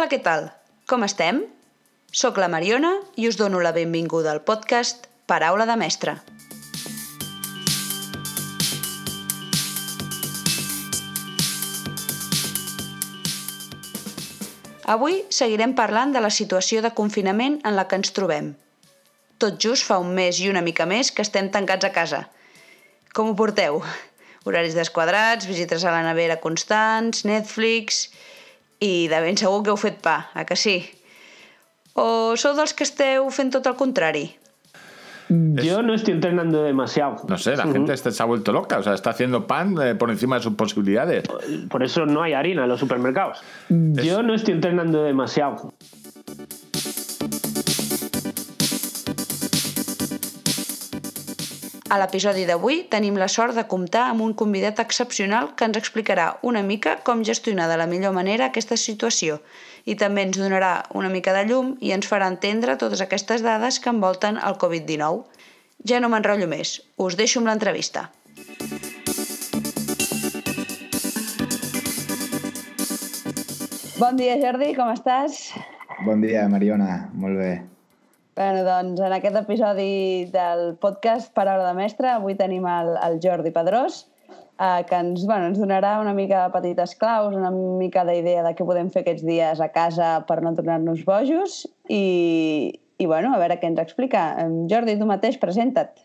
Hola, què tal? Com estem? Soc la Mariona i us dono la benvinguda al podcast Paraula de Mestre. Avui seguirem parlant de la situació de confinament en la que ens trobem. Tot just fa un mes i una mica més que estem tancats a casa. Com ho porteu? Horaris desquadrats, visites a la nevera constants, Netflix... I de ben segur que heu fet pa, a que sí? ¿O sou dels que esteu fent tot el contrari? Yo no estoy entrenando demasiado. No sé, la gente está- se ha vuelto loca, o sea, está haciendo pan eh, por encima de sus posibilidades. Por eso no hay harina en los supermercados. Yo no estoy entrenando demasiado. A l'episodi d'avui tenim la sort de comptar amb un convidat excepcional que ens explicarà una mica com gestionar de la millor manera aquesta situació i també ens donarà una mica de llum i ens farà entendre totes aquestes dades que envolten el Covid-19. Ja no m'enrotllo més, us deixo amb l'entrevista. Bon dia, Jordi, com estàs? Bon dia, Mariona. Molt bé. Bueno, doncs en aquest episodi del podcast Paraula de Mestre avui tenim el, el Jordi Pedrós eh, que ens, bueno, ens donarà una mica de petites claus, una mica d'idea de què podem fer aquests dies a casa per no tornar-nos bojos i, i bueno, a veure què ens explica. Jordi, tu mateix, presenta't.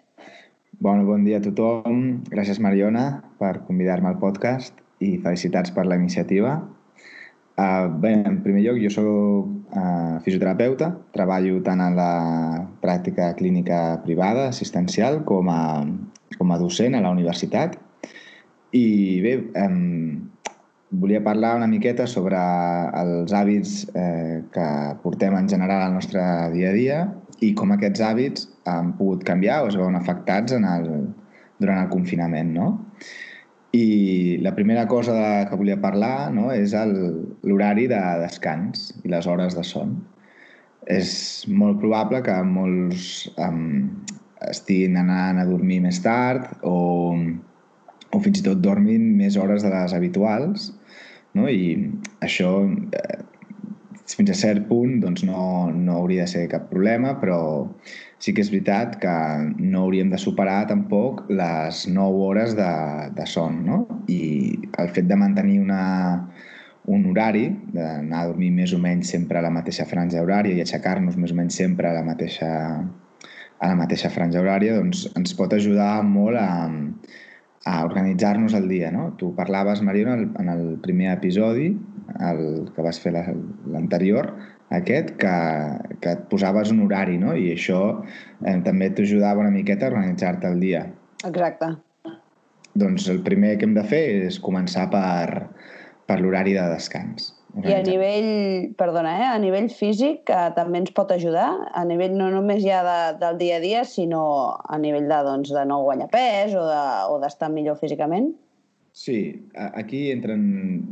Bueno, bon dia a tothom. Gràcies, Mariona, per convidar-me al podcast i felicitats per la iniciativa. Uh, bé, en primer lloc, jo soc uh, fisioterapeuta, treballo tant en la pràctica clínica privada, assistencial, com a, com a docent a la universitat. I bé, um, volia parlar una miqueta sobre els hàbits eh, que portem en general al nostre dia a dia i com aquests hàbits han pogut canviar o es veuen afectats en el, durant el confinament, no? I la primera cosa de, que volia parlar no, és l'horari de descans i les hores de son. És molt probable que molts um, estiguin anant a dormir més tard o, o fins i tot dormin més hores de les habituals no? i això eh, fins a cert punt doncs no, no hauria de ser cap problema, però sí que és veritat que no hauríem de superar tampoc les 9 hores de, de son, no? I el fet de mantenir una, un horari, d'anar a dormir més o menys sempre a la mateixa franja horària i aixecar-nos més o menys sempre a la mateixa, a la mateixa franja horària, doncs ens pot ajudar molt a, a organitzar-nos el dia, no? Tu parlaves, Mariona, en el- primer episodi, el que vas fer la- l'anterior, aquest, que, que et posaves un horari, no? I això eh, també t'ajudava una miqueta a organitzar-te el dia. Exacte. Doncs el primer que hem de fer és començar per, per l'horari de descans. I a nivell, perdona, eh, a nivell físic eh, també ens pot ajudar, a nivell no només ja de, del dia a dia, sinó a nivell de, doncs, de no guanyar pes o de- o d'estar millor físicament. Sí, aquí entren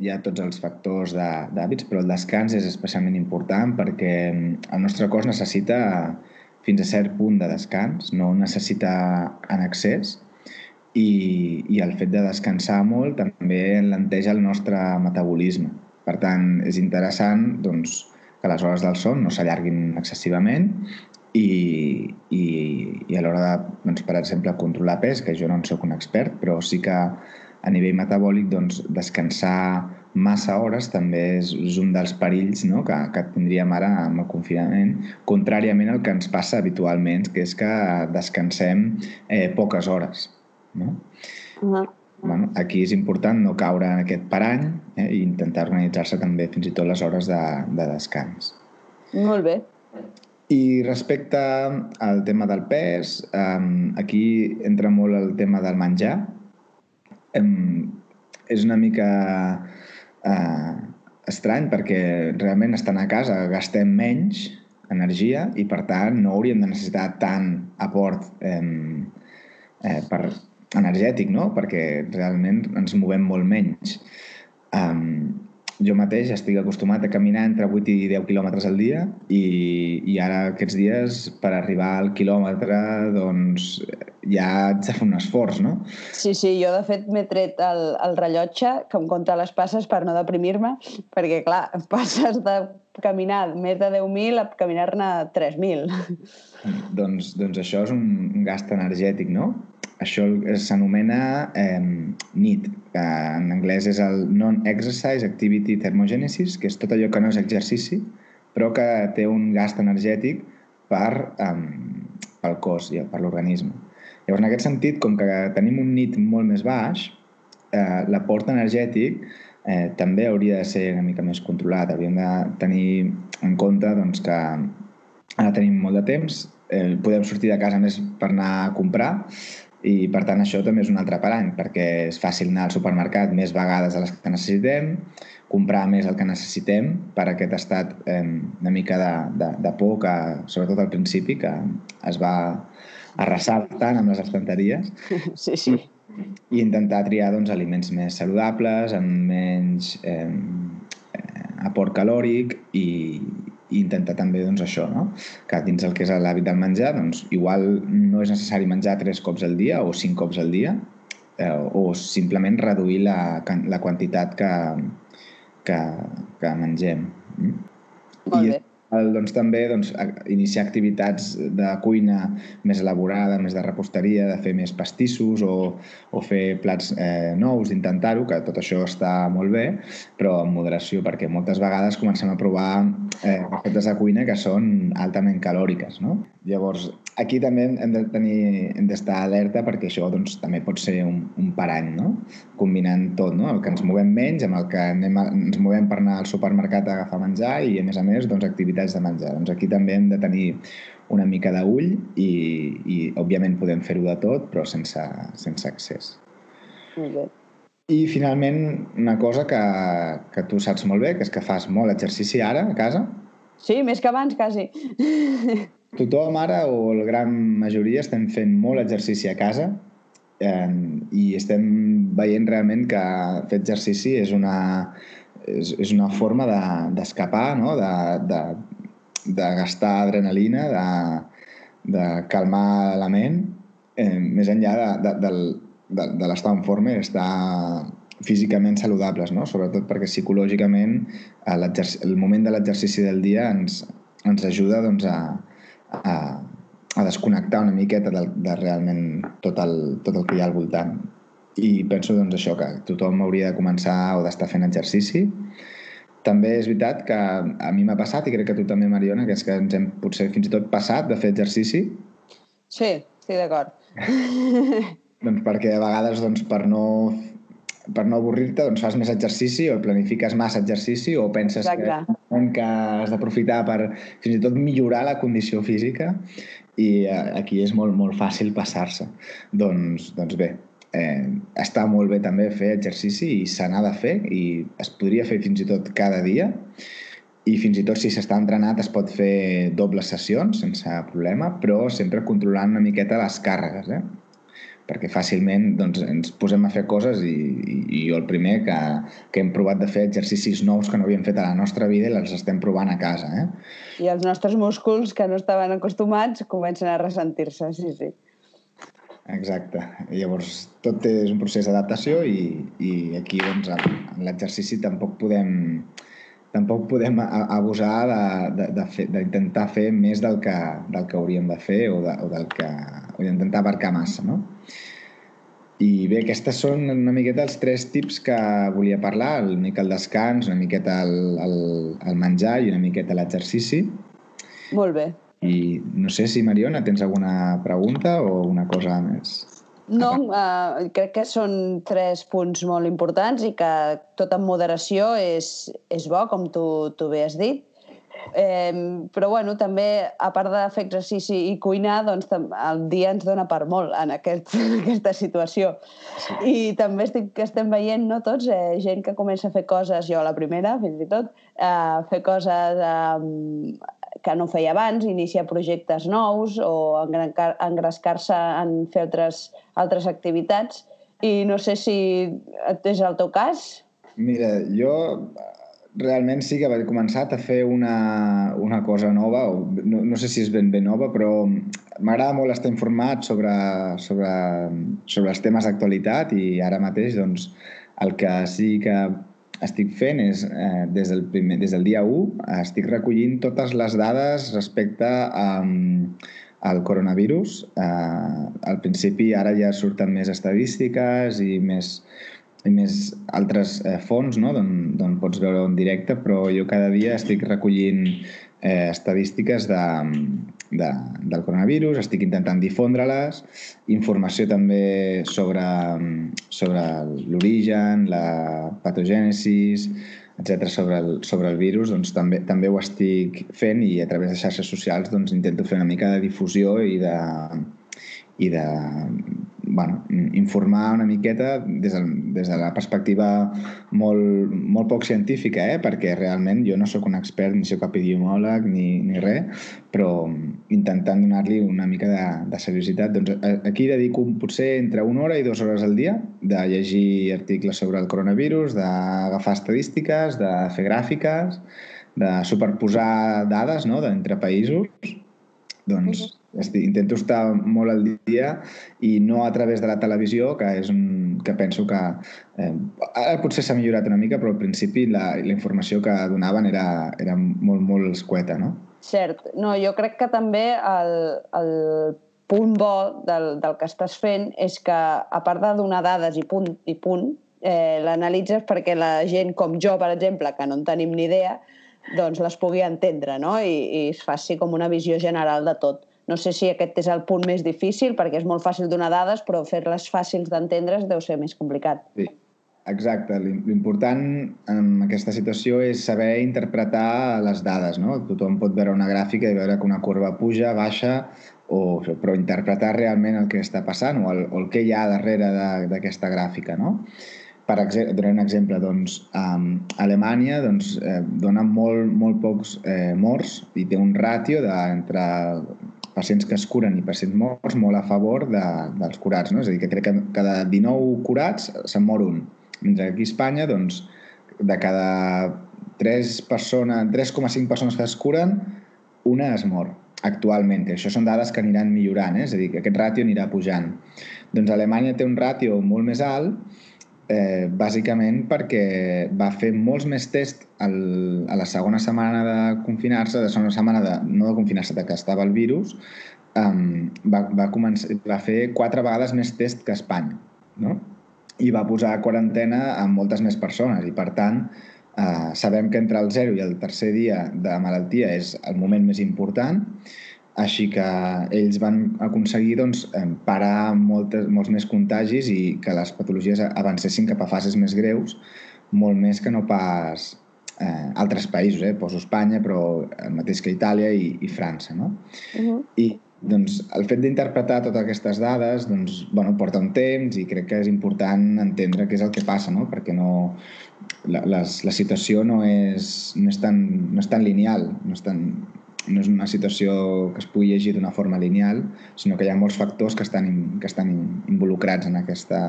ja tots els factors d'hàbits, però el descans és especialment important perquè el nostre cos necessita fins a cert punt de descans, no necessita en excés, i, i el fet de descansar molt també enlenteix el nostre metabolisme. Per tant, és interessant doncs, que les hores del son no s'allarguin excessivament i, i, i a l'hora de, doncs, per exemple, controlar pes, que jo no en sóc un expert, però sí que a nivell metabòlic doncs, descansar massa hores també és, és un dels perills no? que, que tindríem ara amb el confinament, contràriament al que ens passa habitualment, que és que descansem eh, poques hores. No? Uh -huh. Bueno, aquí és important no caure en aquest parany eh, i intentar organitzar-se també fins i tot les hores de, de descans. Molt bé. I respecte al tema del pes, um, aquí entra molt el tema del menjar. Um, és una mica uh, estrany perquè realment estant a casa gastem menys energia i per tant no hauríem de necessitar tant aport um, eh, per energètic, no? perquè realment ens movem molt menys. Um, jo mateix estic acostumat a caminar entre 8 i 10 quilòmetres al dia i, i ara aquests dies per arribar al quilòmetre doncs ja haig de fer un esforç, no? Sí, sí, jo de fet m'he tret el, el rellotge que em compta les passes per no deprimir-me perquè clar, passes de caminar més de 10.000 a caminar-ne 3.000. Doncs, doncs això és un, gast energètic, no? Això s'anomena eh, NEAT, que en anglès és el Non-Exercise Activity Thermogenesis, que és tot allò que no és exercici, però que té un gast energètic per, um, pel cos, i per l'organisme. Llavors, en aquest sentit, com que tenim un NEAT molt més baix, eh, l'aport energètic eh, també hauria de ser una mica més controlat. Hauríem de tenir en compte doncs, que ara tenim molt de temps, eh, podem sortir de casa més per anar a comprar, i per tant això també és un altre parany perquè és fàcil anar al supermercat més vegades de les que necessitem, comprar més el que necessitem per aquest estat eh, una mica de, de, de por que, sobretot al principi, que es va arrasar tant amb les estanteries. Sí, sí. I intentar triar doncs, aliments més saludables, amb menys eh, aport calòric i, i intentar també doncs, això, no? que dins el que és l'hàbit del menjar, doncs, igual no és necessari menjar tres cops al dia o cinc cops al dia, eh, o simplement reduir la, la quantitat que, que, que mengem. Mm? Molt I, bé doncs, també doncs, iniciar activitats de cuina més elaborada, més de reposteria, de fer més pastissos o, o fer plats eh, nous, d'intentar-ho, que tot això està molt bé, però amb moderació, perquè moltes vegades comencem a provar eh, receptes de cuina que són altament calòriques. No? Llavors, aquí també hem de tenir, hem d'estar alerta perquè això doncs, també pot ser un, un parany, no? combinant tot, no? el que ens movem menys amb el que anem a, ens movem per anar al supermercat a agafar menjar i, a més a més, doncs, activitats de menjar. Doncs aquí també hem de tenir una mica d'ull i, i, òbviament, podem fer-ho de tot, però sense, sense accés. Molt bé. I, finalment, una cosa que, que tu saps molt bé, que és que fas molt exercici ara, a casa. Sí, més que abans, quasi. Tothom ara, o la gran majoria, estem fent molt exercici a casa eh, i estem veient realment que fer exercici és una, és, és una forma d'escapar, de, no? de, de, de gastar adrenalina, de, de calmar la ment, eh, més enllà de, de, de, de, de l'estar en forma i estar físicament saludables, no? sobretot perquè psicològicament el moment de l'exercici del dia ens, ens ajuda doncs, a, a, a desconnectar una miqueta de, de realment tot el, tot el que hi ha al voltant. I penso doncs, això, que tothom hauria de començar o d'estar fent exercici. També és veritat que a mi m'ha passat, i crec que tu també, Mariona, que és que ens hem potser fins i tot passat de fer exercici. Sí, estic d'acord. doncs perquè a vegades doncs, per no per no avorrir-te, doncs fas més exercici o planifiques massa exercici o penses Exacte. que, que has d'aprofitar per fins i tot millorar la condició física i eh, aquí és molt, molt fàcil passar-se. Doncs, doncs bé, eh, està molt bé també fer exercici i se n'ha de fer i es podria fer fins i tot cada dia i fins i tot si s'està entrenat es pot fer dobles sessions sense problema, però sempre controlant una miqueta les càrregues. Eh? perquè fàcilment doncs, ens posem a fer coses i, i, i jo el primer que, que hem provat de fer exercicis nous que no havíem fet a la nostra vida i els estem provant a casa. Eh? I els nostres músculs que no estaven acostumats comencen a ressentir-se, sí, sí. Exacte. Llavors, tot és un procés d'adaptació i, i aquí doncs, en l'exercici tampoc podem tampoc podem abusar d'intentar fer més del que, del que hauríem de fer o, de, o del que o d'intentar abarcar massa, no? I bé, aquestes són una miqueta els tres tips que volia parlar, una mica el descans, una miqueta el, el, el menjar i una miqueta l'exercici. Molt bé. I no sé si, Mariona, tens alguna pregunta o una cosa més? No, uh, crec que són tres punts molt importants i que tot en moderació és, és bo, com tu, tu bé has dit. Eh, però bueno, també, a part de fer exercici i cuinar, doncs el dia ens dona per molt en, aquest, en aquesta situació. Sí. I també estic, estem veient, no tots, eh, gent que comença a fer coses, jo la primera, fins i tot, eh, fer coses eh, que no feia abans, iniciar projectes nous o engrescar-se en fer altres, altres activitats. I no sé si és el teu cas. Mira, jo realment sí que he començat a fer una, una cosa nova, o no, no sé si és ben bé nova, però m'agrada molt estar informat sobre, sobre, sobre els temes d'actualitat i ara mateix doncs, el que sí que estic fent és, eh, des, del primer, des del dia 1, estic recollint totes les dades respecte a, al coronavirus. Eh, al principi ara ja surten més estadístiques i més, i més altres eh, fonts no? d'on pots veure en directe, però jo cada dia estic recollint eh, estadístiques de, de, del coronavirus, estic intentant difondre-les, informació també sobre, sobre l'origen, la patogènesis, etc sobre el, sobre el virus, doncs també, també ho estic fent i a través de xarxes socials doncs, intento fer una mica de difusió i de, i de bueno, informar una miqueta des, del, des de la perspectiva molt, molt poc científica, eh? perquè realment jo no sóc un expert, ni sóc epidemiòleg ni, ni res, però intentant donar-li una mica de, de seriositat. Doncs aquí dedico potser entre una hora i dues hores al dia de llegir articles sobre el coronavirus, d'agafar estadístiques, de fer gràfiques, de superposar dades no? entre països. Doncs estic, intento estar molt al dia i no a través de la televisió, que és un, que penso que eh, ara potser s'ha millorat una mica, però al principi la, la informació que donaven era, era molt, molt escueta, no? Cert. No, jo crec que també el, el punt bo del, del que estàs fent és que, a part de donar dades i punt, i punt eh, l'analitzes perquè la gent com jo, per exemple, que no en tenim ni idea, doncs les pugui entendre no? I, i es faci com una visió general de tot. No sé si aquest és el punt més difícil, perquè és molt fàcil donar dades, però fer-les fàcils d'entendre deu ser més complicat. Sí, exacte. L'important en aquesta situació és saber interpretar les dades. No? Tothom pot veure una gràfica i veure que una corba puja, baixa, o, però interpretar realment el que està passant o el, o el que hi ha darrere d'aquesta gràfica. No? per donaré un exemple, doncs, um, Alemanya doncs, eh, dona molt, molt pocs eh, morts i té un ràtio de, entre pacients que es curen i pacients morts molt a favor de, dels curats. No? És a dir, que crec que cada 19 curats se'n mor un. Mentre aquí a Espanya, doncs, de cada 3 persones, 3,5 persones que es curen, una es mor actualment. Això són dades que aniran millorant, eh? és a dir, que aquest ràtio anirà pujant. Doncs Alemanya té un ràtio molt més alt eh, bàsicament perquè va fer molts més tests el, a la segona setmana de confinar-se, de segona setmana de, no de confinar-se, de que estava el virus, um, va, va, començar, va fer quatre vegades més test que Espanya, no? i va posar a quarantena amb moltes més persones i per tant eh, sabem que entre el 0 i el tercer dia de malaltia és el moment més important així que ells van aconseguir doncs, parar moltes, molts més contagis i que les patologies avancessin cap a fases més greus, molt més que no pas eh, altres països, eh? poso Espanya, però el mateix que Itàlia i, i França. No? Uh -huh. I doncs, el fet d'interpretar totes aquestes dades doncs, bueno, porta un temps i crec que és important entendre què és el que passa, no? perquè no, la, les, la situació no és, no, és tan, no és tan lineal, no és tan, no és una situació que es pugui llegir d'una forma lineal, sinó que hi ha molts factors que estan, que estan involucrats en, aquesta,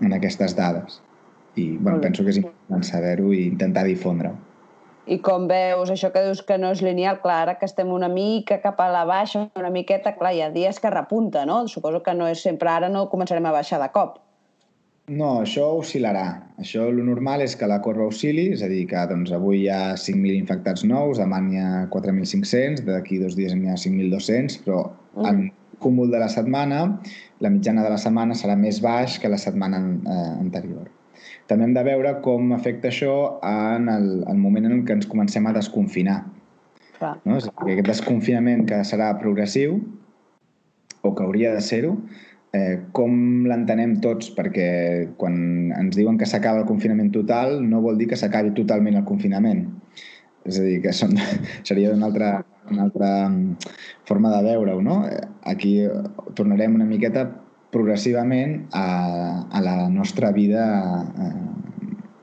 en aquestes dades. I bueno, penso que és important saber-ho i intentar difondre-ho. I com veus, això que dius que no és lineal, clar, ara que estem una mica cap a la baixa, una miqueta, clar, hi ha dies que repunta, no? Suposo que no és sempre ara, no començarem a baixar de cop. No, això oscil·larà. Això, el normal és que la corba oscil·li, és a dir, que doncs, avui hi ha 5.000 infectats nous, demà n'hi ha 4.500, d'aquí dos dies n'hi ha 5.200, però mm. en cúmul de la setmana, la mitjana de la setmana serà més baix que la setmana eh, anterior. També hem de veure com afecta això en el, el moment en què ens comencem a desconfinar. Clar. No? És a dir, aquest desconfinament que serà progressiu, o que hauria de ser-ho, eh, com l'entenem tots, perquè quan ens diuen que s'acaba el confinament total no vol dir que s'acabi totalment el confinament. És a dir, que són, seria una altra, una altra mm, forma de veure-ho, no? Aquí tornarem una miqueta progressivament a, a la nostra vida eh,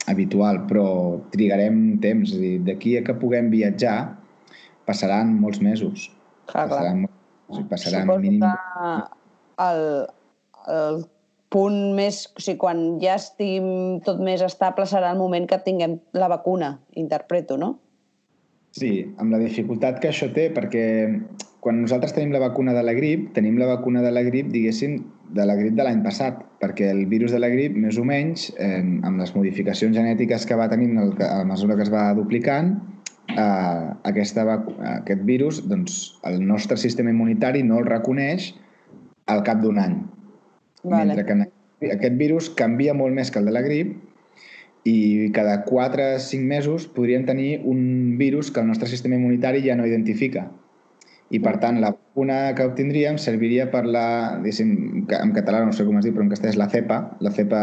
habitual, però trigarem temps. És a dir, d'aquí a que puguem viatjar passaran molts mesos. Clar, passaran, clar. Passaran Suposo mínim... que el, el punt més... O sigui, quan ja estigui tot més estable serà el moment que tinguem la vacuna, interpreto, no? Sí, amb la dificultat que això té, perquè quan nosaltres tenim la vacuna de la grip, tenim la vacuna de la grip, diguéssim, de la grip de l'any passat, perquè el virus de la grip, més o menys, eh, amb les modificacions genètiques que va tenint el, a mesura que es va duplicant, eh, aquesta, aquest virus, doncs, el nostre sistema immunitari no el reconeix al cap d'un any. Vale. Mentre que aquest virus canvia molt més que el de la grip i cada 4 o 5 mesos podríem tenir un virus que el nostre sistema immunitari ja no identifica. I, per tant, la vacuna que obtindríem serviria per la, diguéssim, en català no sé com es diu, però en castellà és la cepa, la cepa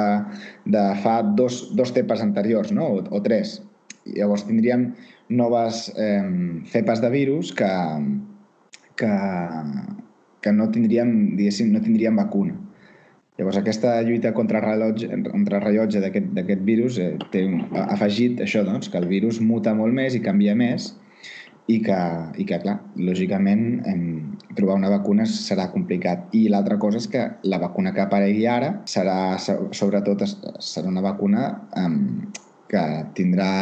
de fa dos, dos cepes anteriors, no? o, o tres. I llavors tindríem noves eh, cepes de virus que, que, que no tindríem, diguéssim, no tindríem vacuna. Llavors, aquesta lluita contra el rellotge, contra el rellotge d'aquest virus eh, té afegit això, doncs, que el virus muta molt més i canvia més i que, i que clar, lògicament, em, trobar una vacuna serà complicat. I l'altra cosa és que la vacuna que aparegui ara serà, sobretot, serà una vacuna em, que tindrà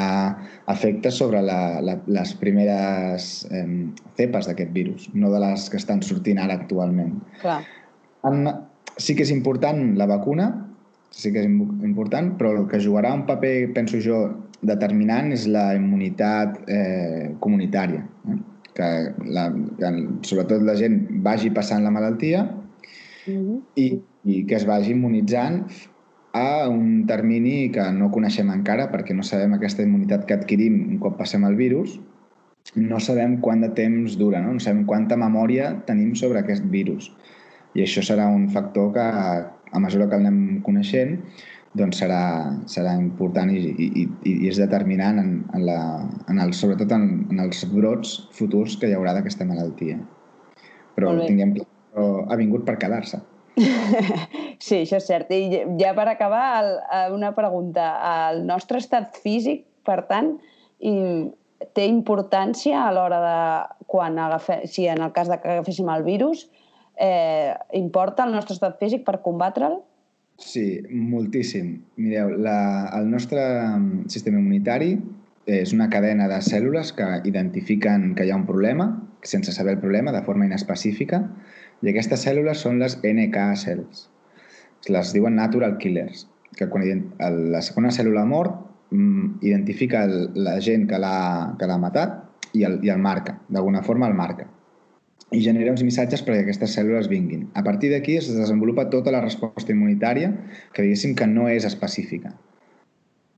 efectes sobre la, la, les primeres em, cepes d'aquest virus, no de les que estan sortint ara actualment. Clar. En, sí que és important la vacuna, sí que és important, però el que jugarà un paper, penso jo, determinant és la immunitat eh, comunitària. Eh? Que, la, que sobretot la gent vagi passant la malaltia mm -hmm. i, i que es vagi immunitzant a un termini que no coneixem encara perquè no sabem aquesta immunitat que adquirim un cop passem el virus no sabem quant de temps dura, no, no sabem quanta memòria tenim sobre aquest virus i això serà un factor que a mesura que el anem coneixent doncs serà, serà important i, i, i és determinant en, en la, en el, sobretot en, en els brots futurs que hi haurà d'aquesta malaltia. Però tinguem clar, ha vingut per quedar-se. Sí, això és cert. I ja per acabar, el, una pregunta. El nostre estat físic, per tant, i té importància a l'hora de quan agafem, si en el cas de que agaféssim el virus, eh, importa el nostre estat físic per combatre'l? Sí, moltíssim. Mireu, la, el nostre mm, sistema immunitari és una cadena de cèl·lules que identifiquen que hi ha un problema, sense saber el problema, de forma inespecífica, i aquestes cèl·lules són les NK cells. Les diuen natural killers, que quan la segona cèl·lula mort mm, identifica la gent que l'ha matat i el, i el marca, d'alguna forma el marca i genera uns missatges perquè aquestes cèl·lules vinguin. A partir d'aquí es desenvolupa tota la resposta immunitària que diguéssim que no és específica.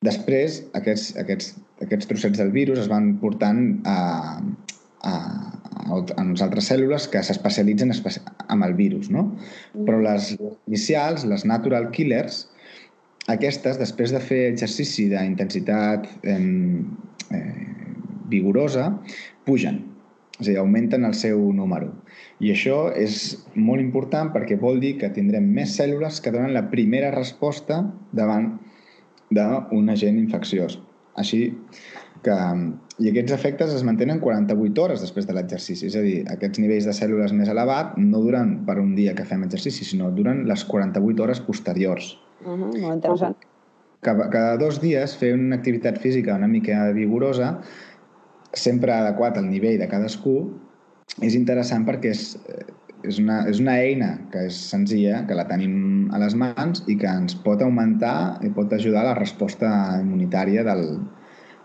Després, aquests, aquests, aquests trossets del virus es van portant a, a, a unes altres cèl·lules que s'especialitzen amb el virus, no? Però les inicials, les natural killers, aquestes, després de fer exercici d'intensitat eh, eh, vigorosa, pugen és a dir, augmenten el seu número. I això és molt important perquè vol dir que tindrem més cèl·lules que donen la primera resposta davant d'un agent infecciós. Així que... I aquests efectes es mantenen 48 hores després de l'exercici. És a dir, aquests nivells de cèl·lules més elevat no duren per un dia que fem exercici, sinó duren les 48 hores posteriors. Uh -huh, molt interessant. Cada, cada dos dies fer una activitat física una mica vigorosa sempre adequat al nivell de cadascú, és interessant perquè és, és, una, és una eina que és senzilla, que la tenim a les mans i que ens pot augmentar i pot ajudar a la resposta immunitària del,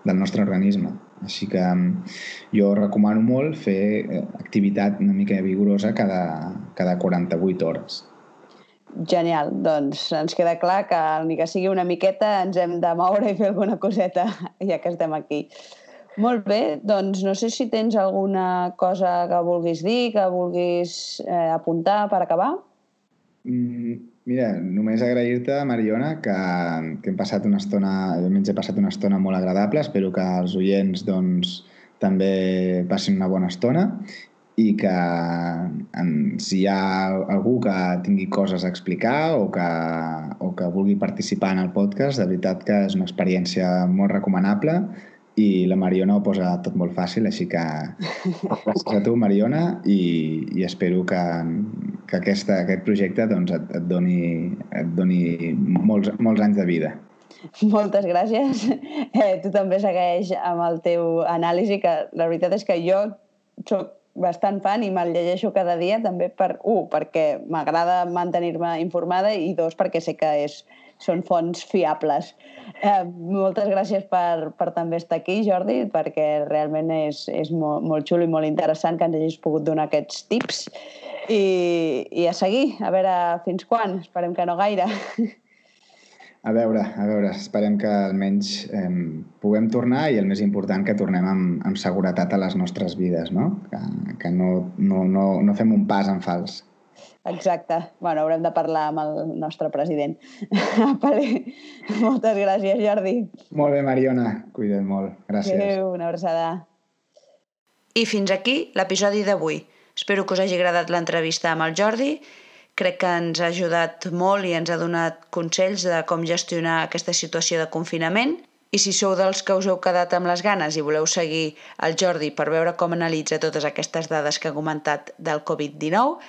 del nostre organisme. Així que jo recomano molt fer eh, activitat una mica vigorosa cada, cada 48 hores. Genial, doncs ens queda clar que ni que sigui una miqueta ens hem de moure i fer alguna coseta ja que estem aquí. Molt bé, doncs no sé si tens alguna cosa que vulguis dir, que vulguis eh, apuntar per acabar. Mm, mira, només agrair-te, Mariona, que, que hem passat una estona, almenys he passat una estona molt agradable, espero que els oients doncs, també passin una bona estona i que en, si hi ha algú que tingui coses a explicar o que, o que vulgui participar en el podcast, de veritat que és una experiència molt recomanable i la Mariona ho posa tot molt fàcil, així que gràcies a tu, Mariona, i, i espero que, que aquesta, aquest projecte doncs, et, et, doni, et doni molts, molts anys de vida. Moltes gràcies. Eh, tu també segueix amb el teu anàlisi, que la veritat és que jo sóc bastant fan i me'l llegeixo cada dia també per, un, perquè m'agrada mantenir-me informada i dos, perquè sé que és, són fonts fiables. Eh, moltes gràcies per, per també estar aquí, Jordi, perquè realment és, és molt, molt xulo i molt interessant que ens hagis pogut donar aquests tips. I, i a seguir, a veure fins quan, esperem que no gaire. A veure, a veure, esperem que almenys eh, puguem tornar i el més important que tornem amb, amb seguretat a les nostres vides, no? Que, que no, no, no, no fem un pas en fals. Exacte. Bueno, haurem de parlar amb el nostre president. Moltes gràcies, Jordi. Molt bé, Mariona. Cuida't molt. Gràcies. Adéu, una abraçada. I fins aquí l'episodi d'avui. Espero que us hagi agradat l'entrevista amb el Jordi crec que ens ha ajudat molt i ens ha donat consells de com gestionar aquesta situació de confinament. I si sou dels que us heu quedat amb les ganes i voleu seguir el Jordi per veure com analitza totes aquestes dades que ha comentat del Covid-19,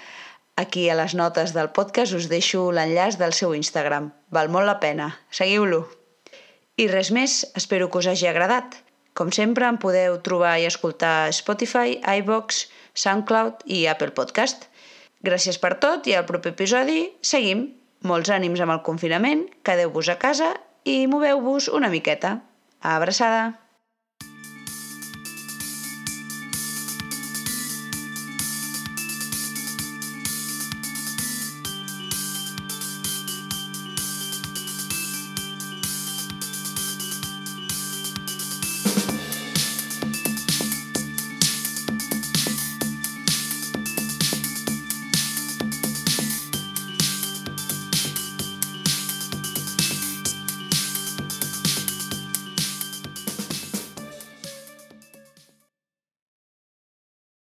aquí a les notes del podcast us deixo l'enllaç del seu Instagram. Val molt la pena. Seguiu-lo. I res més, espero que us hagi agradat. Com sempre, em podeu trobar i escoltar Spotify, iVox, SoundCloud i Apple Podcast. Gràcies per tot i al proper episodi seguim. Molts ànims amb el confinament, quedeu-vos a casa i moveu-vos una miqueta. Abraçada!